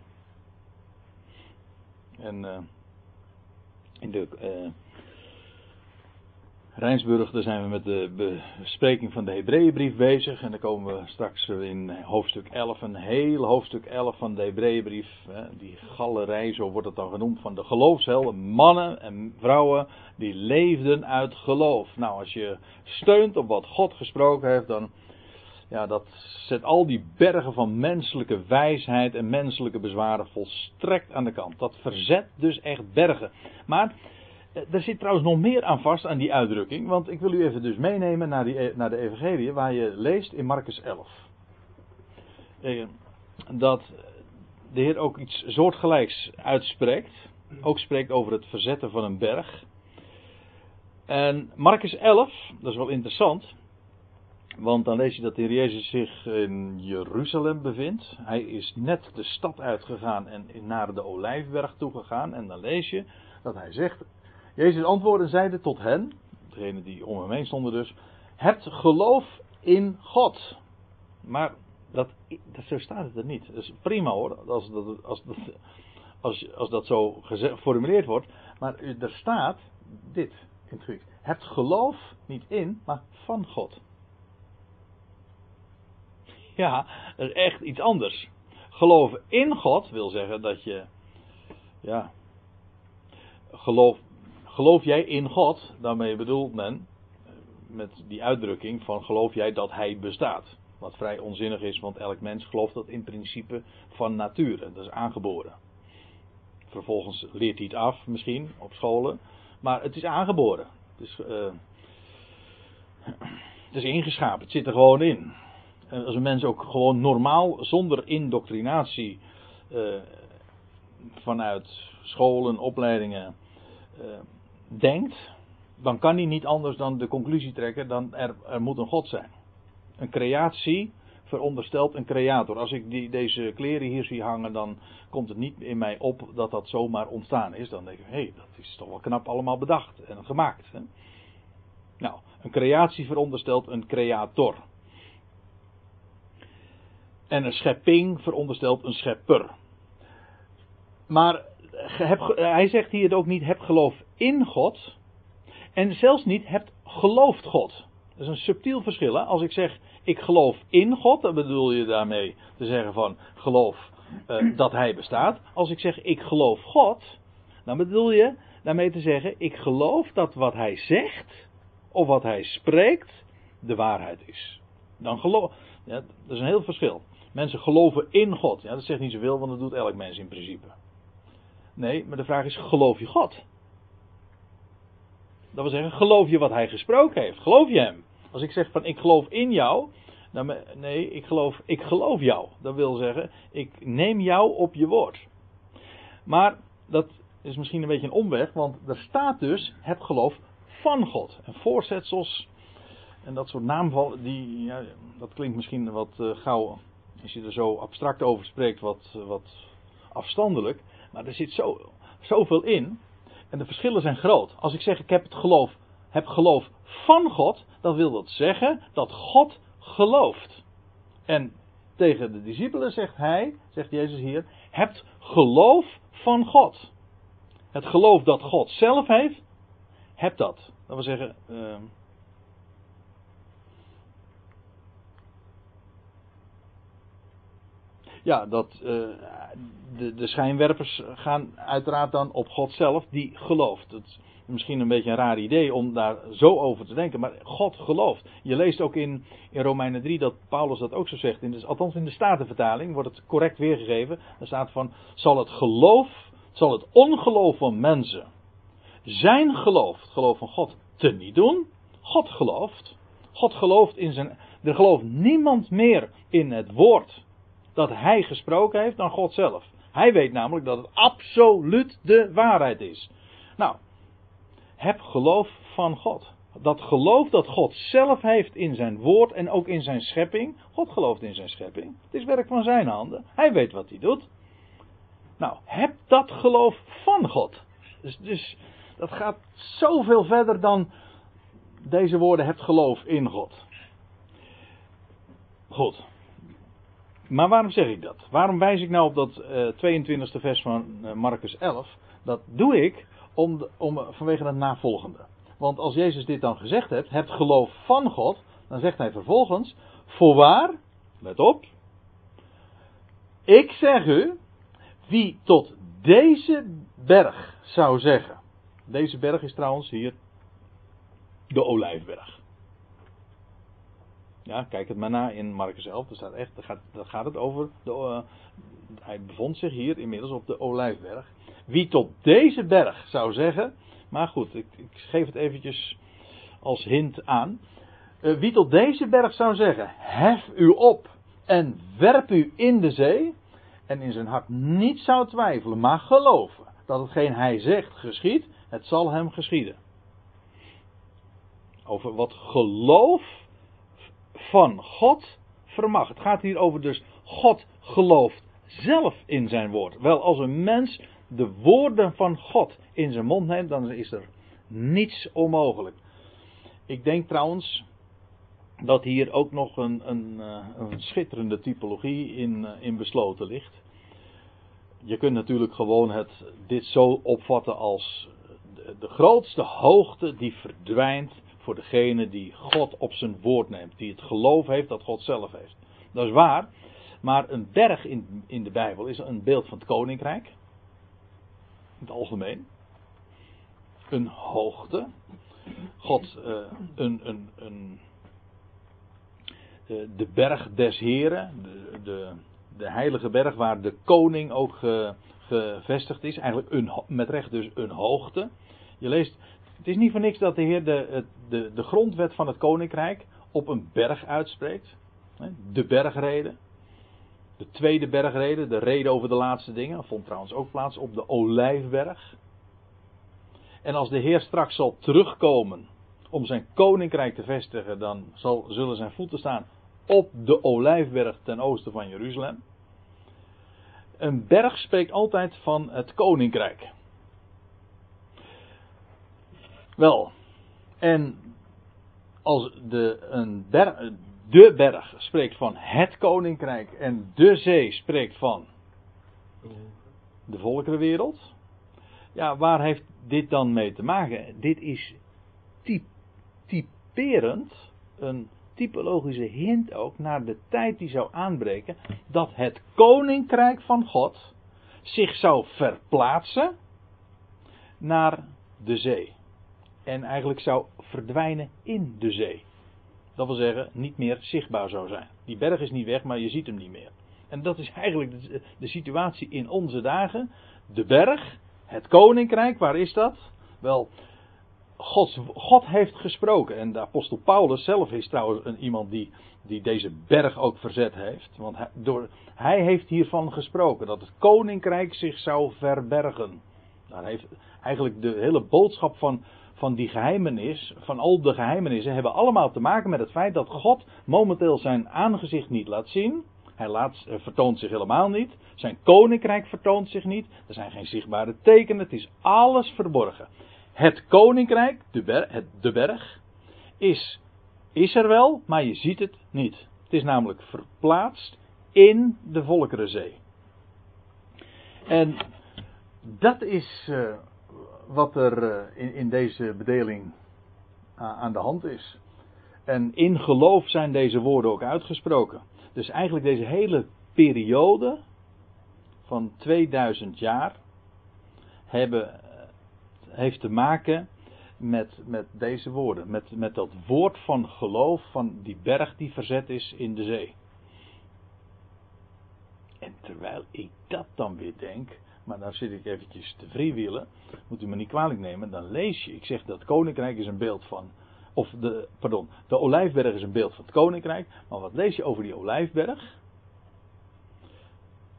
En uh, in de Rijnsburg, daar zijn we met de bespreking van de Hebreeënbrief bezig. En dan komen we straks in hoofdstuk 11, een heel hoofdstuk 11 van de Hebreeënbrief. Die galerij, zo wordt het dan genoemd, van de geloofshelden. Mannen en vrouwen die leefden uit geloof. Nou, als je steunt op wat God gesproken heeft, dan. Ja, dat zet al die bergen van menselijke wijsheid en menselijke bezwaren volstrekt aan de kant. Dat verzet dus echt bergen. Maar er zit trouwens nog meer aan vast aan die uitdrukking, want ik wil u even dus meenemen naar, die, naar de Evangelie, waar je leest in Marcus 11. Eh, dat de Heer ook iets soortgelijks uitspreekt, ook spreekt over het verzetten van een berg. En Marcus 11, dat is wel interessant, want dan lees je dat de Heer Jezus zich in Jeruzalem bevindt. Hij is net de stad uitgegaan en naar de Olijfberg toegegaan. En dan lees je dat hij zegt Jezus antwoordde en zeide tot hen, degene die om hem heen stonden dus, hebt geloof in God. Maar dat, dat, zo staat het er niet. Dat is prima hoor, als dat, als dat, als, als dat zo geformuleerd wordt. Maar er staat dit in het Grieks. Hebt geloof niet in, maar van God. Ja, dat is echt iets anders. Geloven in God wil zeggen dat je, ja, geloof geloof jij in God? Daarmee bedoelt men, met die uitdrukking van geloof jij dat Hij bestaat. Wat vrij onzinnig is, want elk mens gelooft dat in principe van nature. Dat is aangeboren. Vervolgens leert hij het af, misschien, op scholen. Maar het is aangeboren. Het is, uh, het is ingeschapen, het zit er gewoon in. En als een mens ook gewoon normaal, zonder indoctrinatie, uh, vanuit scholen, opleidingen, denkt, dan kan hij niet anders dan de conclusie trekken dan er, er moet een God zijn. Een creatie veronderstelt een creator. Als ik die, deze kleren hier zie hangen, dan komt het niet in mij op dat dat zomaar ontstaan is. Dan denk ik, hé, hey, dat is toch wel knap allemaal bedacht en gemaakt. Nou, een creatie veronderstelt een creator. En een schepping veronderstelt een schepper. Maar heb, hij zegt hier ook niet heb geloof in God. En zelfs niet hebt geloofd God. Dat is een subtiel verschil. Hè? Als ik zeg ik geloof in God, dan bedoel je daarmee te zeggen van geloof uh, dat hij bestaat. Als ik zeg ik geloof God, dan bedoel je daarmee te zeggen ik geloof dat wat hij zegt of wat hij spreekt de waarheid is. Dan geloof. Ja, dat is een heel verschil. Mensen geloven in God. Ja, dat zegt niet zoveel, want dat doet elk mens in principe. Nee, maar de vraag is: geloof je God? Dat wil zeggen, geloof je wat hij gesproken heeft? Geloof je hem? Als ik zeg van ik geloof in jou, dan, nee, ik geloof, ik geloof jou. Dat wil zeggen, ik neem jou op je woord. Maar dat is misschien een beetje een omweg, want er staat dus het geloof van God. En voorzetsels en dat soort naamvallen, die, ja, dat klinkt misschien wat uh, gauw, als je er zo abstract over spreekt, wat, wat afstandelijk. Maar er zit zo, zoveel in. En de verschillen zijn groot. Als ik zeg ik heb het geloof, heb geloof van God, dan wil dat zeggen dat God gelooft. En tegen de discipelen zegt hij, zegt Jezus hier, hebt geloof van God. het geloof dat God zelf heeft, heb dat. Dat wil zeggen. Uh, ja, dat, uh, de, de schijnwerpers gaan uiteraard dan op God zelf, die gelooft. Het is misschien een beetje een raar idee om daar zo over te denken, maar God gelooft. Je leest ook in, in Romeinen 3 dat Paulus dat ook zo zegt. In de, althans in de Statenvertaling wordt het correct weergegeven. Er staat van, zal het geloof, zal het ongeloof van mensen zijn geloof, het geloof van God, te niet doen? God gelooft. God gelooft in zijn. Er gelooft niemand meer in het woord dat hij gesproken heeft dan God zelf. Hij weet namelijk dat het absoluut de waarheid is. Nou, heb geloof van God. Dat geloof dat God zelf heeft in zijn woord en ook in zijn schepping. God gelooft in zijn schepping. Het is werk van zijn handen. Hij weet wat hij doet. Nou, heb dat geloof van God. Dus, dus dat gaat zoveel verder dan deze woorden hebt geloof in God. Goed. Maar waarom zeg ik dat? Waarom wijs ik nou op dat uh, eh, 22e vers van uh, Marcus 11? Dat doe ik om, om, vanwege het navolgende. Want als Jezus dit dan gezegd hebt geloof van God, dan zegt hij vervolgens, voorwaar, let op, ik zeg u, wie tot deze berg zou zeggen. Deze berg is trouwens hier de Olijfberg. Ja, kijk het maar na in Marcus 11. Daar, staat echt, daar, gaat, gaat het over. De, uh, hij bevond zich hier inmiddels op de Olijfberg. Wie tot deze berg zou zeggen. Maar goed, ik, ik geef het eventjes als hint aan. Uh, wie tot deze berg zou zeggen: Hef u op en werp u in de zee. En in zijn hart niet zou twijfelen, maar geloven dat hetgeen hij zegt geschiet, het zal hem geschieden. Over wat geloof van God vermag. Het gaat hier over dus God gelooft zelf in zijn woord. Wel, als een mens de woorden van God in zijn mond neemt, dan is er niets onmogelijk. Ik denk trouwens dat hier ook nog een, een, eh, een schitterende typologie in, eh, in besloten ligt. Je kunt natuurlijk gewoon het, dit zo opvatten als de, de grootste hoogte die verdwijnt voor degene die God op zijn woord neemt. Die het geloof heeft dat God zelf heeft. Dat is waar. Maar een berg in, in de Bijbel is een beeld van het koninkrijk. In het algemeen. Een hoogte. God, uh, een, een, een, de, de berg des Heren. De, de, de heilige berg waar de koning ook gevestigd is. Eigenlijk een, met recht dus een hoogte. Je leest het is niet voor niks dat de Heer de, de, de grondwet van het koninkrijk op een berg uitspreekt. De bergrede. De tweede bergrede, de reden over de laatste dingen, vond trouwens ook plaats op de Olijfberg. En als de Heer straks zal terugkomen om zijn koninkrijk te vestigen, dan zal, zullen zijn voeten staan op de Olijfberg ten oosten van Jeruzalem. Een berg spreekt altijd van het koninkrijk. Wel, en als de, een berg, de berg spreekt van het koninkrijk en de zee spreekt van de volkerenwereld. Ja, waar heeft dit dan mee te maken? Dit is typerend, een typologische hint ook naar de tijd die zou aanbreken, dat het koninkrijk van God zich zou verplaatsen naar de zee en eigenlijk zou verdwijnen in de zee. Dat wil zeggen, niet meer zichtbaar zou zijn. Die berg is niet weg, maar je ziet hem niet meer. En dat is eigenlijk de, de situatie in onze dagen. De berg, het koninkrijk, waar is dat? Wel, God, heeft gesproken. En de apostel Paulus zelf is trouwens een, iemand die, die deze berg ook verzet heeft. Want door, hij heeft hiervan gesproken dat het koninkrijk zich zou verbergen. Daar heeft eigenlijk de hele boodschap van, van die geheimenis, van al de geheimenissen, hebben allemaal te maken met het feit dat God momenteel zijn aangezicht niet laat zien. Hij laat, eh, vertoont zich helemaal niet. Zijn koninkrijk vertoont zich niet. Er zijn geen zichtbare tekenen. Het is alles verborgen. Het koninkrijk, de berg, is, is er wel, maar je ziet het niet. Het is namelijk verplaatst in de Volkerenzee. En dat is uh, wat er eh, in, in deze bedeling aan de hand is. En in geloof zijn deze woorden ook uitgesproken. Dus eigenlijk deze hele periode van 2000 jaar hebben, heeft te maken met, met deze woorden. Met, met dat woord van geloof van die berg die verzet is in de zee. En terwijl ik dat dan weer denk, maar dan zit ik eventjes te freewheelen, moet u me niet kwalijk nemen, dan lees je, ik zeg dat koninkrijk is een beeld van, of de, pardon, de olijfberg is een beeld van het koninkrijk, maar wat lees je over die olijfberg?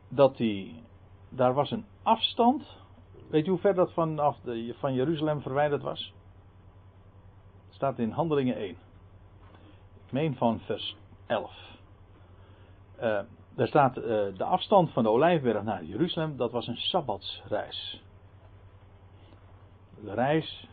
Dat die, daar was een afstand, weet je hoe ver dat vanaf de, van Jeruzalem verwijderd was? staat in Handelingen 1. Ik meen van vers 11. Uh, daar staat uh, de afstand van de Olijfberg naar Jeruzalem, dat was een sabbatsreis. De reis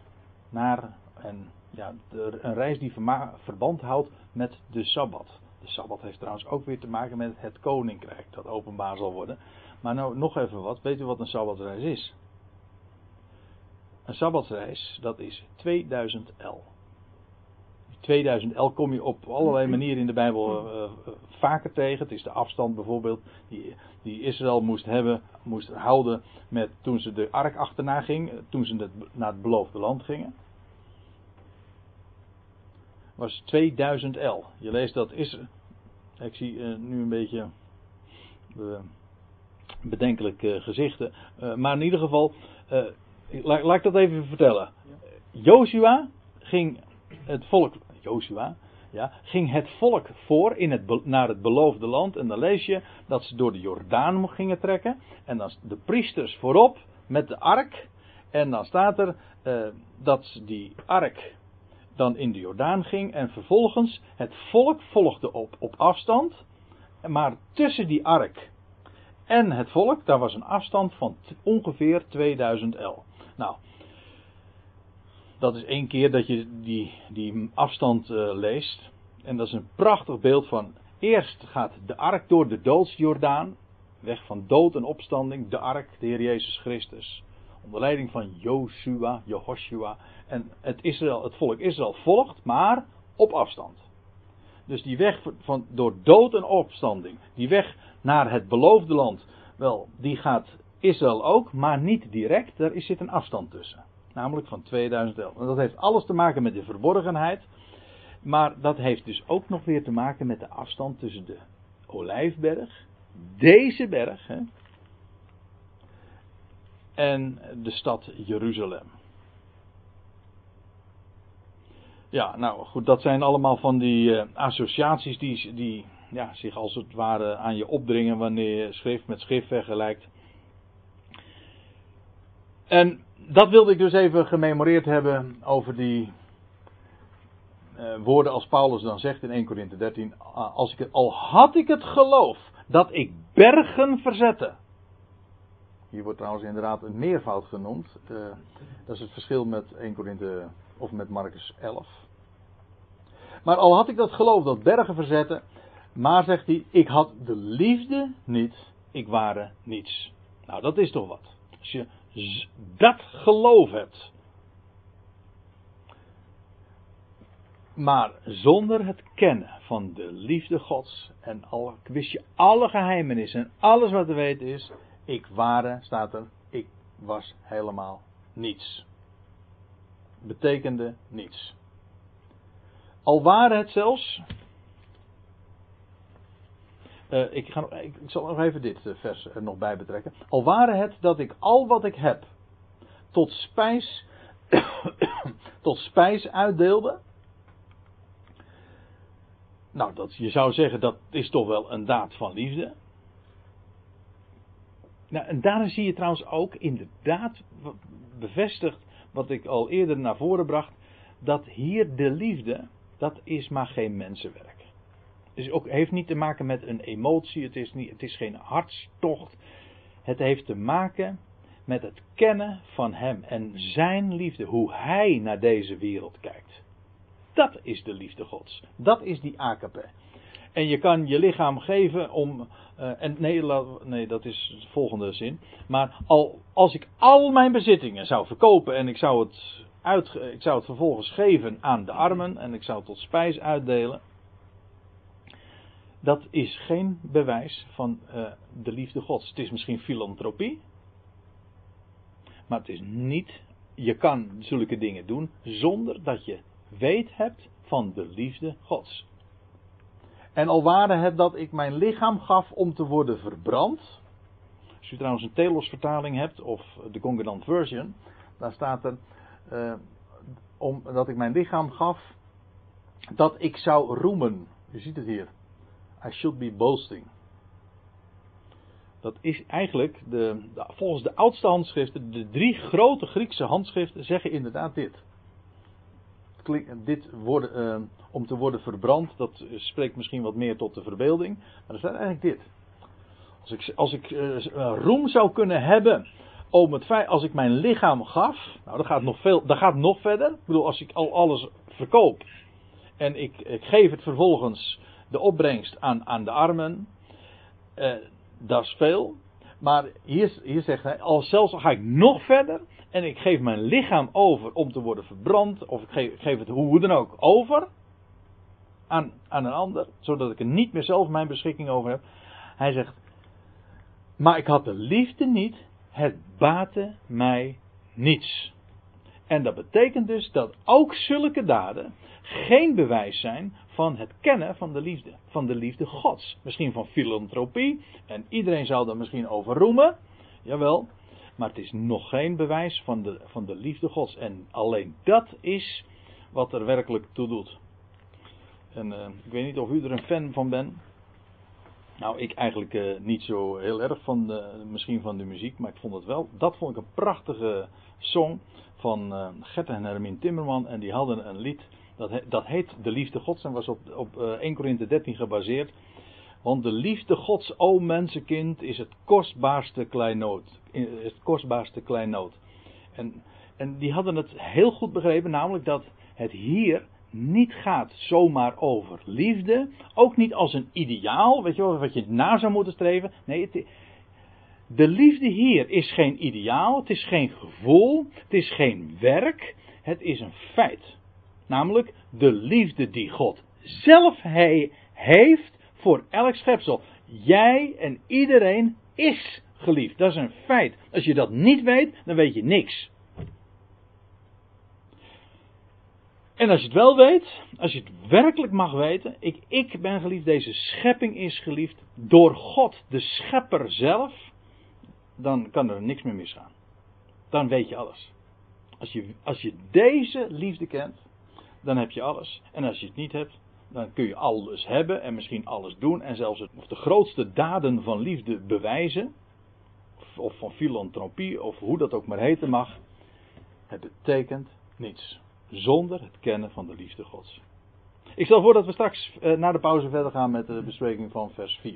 naar, en ja, de, een reis die verband houdt met de Sabbat. De Sabbat heeft trouwens ook weer te maken met het koninkrijk, dat openbaar zal worden. Maar nou nog even wat, weet u wat een Sabbatsreis is? Een Sabbatsreis, dat is 2000 L. 2000 L kom je op allerlei manieren in de Bijbel uh, vaker tegen. Het is de afstand bijvoorbeeld die, die Israël moest hebben, moest houden met toen ze de ark achterna ging, toen ze naar het beloofde land gingen. Was 2000 L. Je leest dat is. Ik zie uh, nu een beetje bedenkelijk gezichten. maar in ieder geval, laat, laat ik dat even vertellen. Joshua ging het volk Joshua, ja, ging het volk voor in het, naar het beloofde land. En dan lees je dat ze door de Jordaan gingen trekken. En dan de priesters voorop met de ark. En dan staat er uh, dat die ark dan in de Jordaan ging. En vervolgens het volk volgde op, op afstand. Maar tussen die ark en het volk, daar was een afstand van ongeveer 2000 L. Nou, dat is één keer dat je die, die afstand uh, leest. En dat is een prachtig beeld van. Eerst gaat de ark door de doodsjordaan. Weg van dood en opstanding. De ark, de Heer Jezus Christus. Onder leiding van Joshua, Jehoshua. En het, Israël, het volk Israël volgt, maar op afstand. Dus die weg van, door dood en opstanding. Die weg naar het beloofde land. Wel, die gaat Israël ook, maar niet direct. Daar zit een afstand tussen. Namelijk van 2011. En dat heeft alles te maken met de verborgenheid. Maar dat heeft dus ook nog weer te maken met de afstand tussen de Olijfberg, deze berg, hè, en de stad Jeruzalem. Ja, nou goed, dat zijn allemaal van die uh, associaties die, die ja, zich als het ware aan je opdringen wanneer je schrift met schrift vergelijkt. En dat wilde ik dus even gememoreerd hebben over die uh, woorden als Paulus dan zegt in 1 Corinthië 13. Als ik het, al had ik het geloof dat ik bergen verzette. Hier wordt trouwens inderdaad een meervoud genoemd. Uh, dat is het verschil met 1 Corinthië of met Marcus 11. Maar al had ik dat geloof dat bergen verzetten. Maar zegt hij, ik had de liefde niet, ik waren niets. Nou, dat is toch wat. Als je dat geloof hebt. Maar zonder het kennen van de liefde Gods en al, wist je alle geheimenissen en alles wat er weten is, ik waren, staat er, ik was helemaal niets. Betekende niets. Al waren het zelfs, uh, ik, ga, ik, zal nog even dit eh, vers er nog bij betrekken. Al waren het dat ik al wat ik heb tot spijs, tot spijs uitdeelde. Nou, dat, je zou zeggen dat is toch wel een daad van liefde. Nou, en daarin zie je trouwens ook inderdaad bevestigd wat ik al eerder naar voren bracht. Dat hier de liefde, dat is maar geen mensenwerk. Het ook, heeft niet te maken met een emotie, het is, niet, het is geen hartstocht. Het heeft te maken met het kennen van Hem en Zijn liefde, hoe Hij naar deze wereld kijkt. Dat is de liefde Gods. Dat is die akape. En je kan je lichaam geven om. Uh, en nee, nee, dat is de volgende zin. Maar al, als ik al mijn bezittingen zou verkopen en ik zou, het uit, ik zou het vervolgens geven aan de armen en ik zou het tot spijs uitdelen. Dat is geen bewijs van uh, de liefde Gods. Het is misschien filantropie. Maar het is niet. Je kan zulke dingen doen zonder dat je weet hebt van de liefde Gods. En al waarde het dat ik mijn lichaam gaf om te worden verbrand. Als u trouwens een Telos vertaling hebt, of de Concordant version, daar staat er uh, om, dat ik mijn lichaam gaf, dat ik zou roemen. U ziet het hier. I should be boasting. Dat is eigenlijk, de, de, volgens de oudste handschriften, de drie grote Griekse handschriften zeggen inderdaad dit dit worden, uh, om te worden verbrand, dat spreekt misschien wat meer tot de verbeelding. Maar dat staat eigenlijk dit. Als ik, als ik uh, roem zou kunnen hebben om het feit, als ik mijn lichaam gaf, nou dat gaat nog, veel, dat gaat nog verder. Ik bedoel, als ik al alles verkoop en ik, ik geef het vervolgens de opbrengst aan, aan de armen, uh, dat is veel. Maar hier, hier zegt hij, al zelfs ga ik nog verder en ik geef mijn lichaam over om te worden verbrand, of ik geef, geef het hoe dan ook over aan, aan een ander, zodat ik er niet meer zelf mijn beschikking over heb. Hij zegt, maar ik had de liefde niet, het baatte mij niets. En dat betekent dus dat ook zulke daden geen bewijs zijn van het kennen van de liefde. Van de liefde Gods. Misschien van filantropie. En iedereen zou daar misschien over roemen. Jawel. Maar het is nog geen bewijs van de, van de liefde Gods. En alleen dat is wat er werkelijk toe doet. En uh, ik weet niet of u er een fan van bent. Nou, ik eigenlijk uh, niet zo heel erg van misschien van de muziek, maar ik vond het wel. Dat vond ik een prachtige song van uh, Gert en Hermine Timmerman. En die hadden een lied, dat, dat heet De Liefde Gods en was op, op uh, 1 Korinthe 13 gebaseerd. Want de liefde Gods, o mensenkind, is het kostbaarste kleinoot. Het kostbaarste kleinoot. En, en die hadden het heel goed begrepen, namelijk dat het hier niet gaat zomaar over liefde. Ook niet als een ideaal, weet je wel, wat je na zou moeten streven. Nee, het, de liefde hier is geen ideaal, het is geen gevoel, het is geen werk, het is een feit. Namelijk de liefde die God zelf hij heeft voor elk schepsel. Jij en iedereen is geliefd. Dat is een feit. Als je dat niet weet, dan weet je niks. En als je het wel weet, als je het werkelijk mag weten, ik, ik ben geliefd, deze schepping is geliefd door God, de schepper zelf, dan kan er niks meer misgaan. Dan weet je alles. Als je, als je deze liefde kent, dan heb je alles. En als je het niet hebt, dan kun je alles hebben en misschien alles doen en zelfs of de grootste daden van liefde bewijzen. Of van filantropie, of hoe dat ook maar heten mag. Het betekent niets. Zonder het kennen van de liefde Gods. Ik stel voor dat we straks uh, na de pauze verder gaan met de bespreking van vers 4.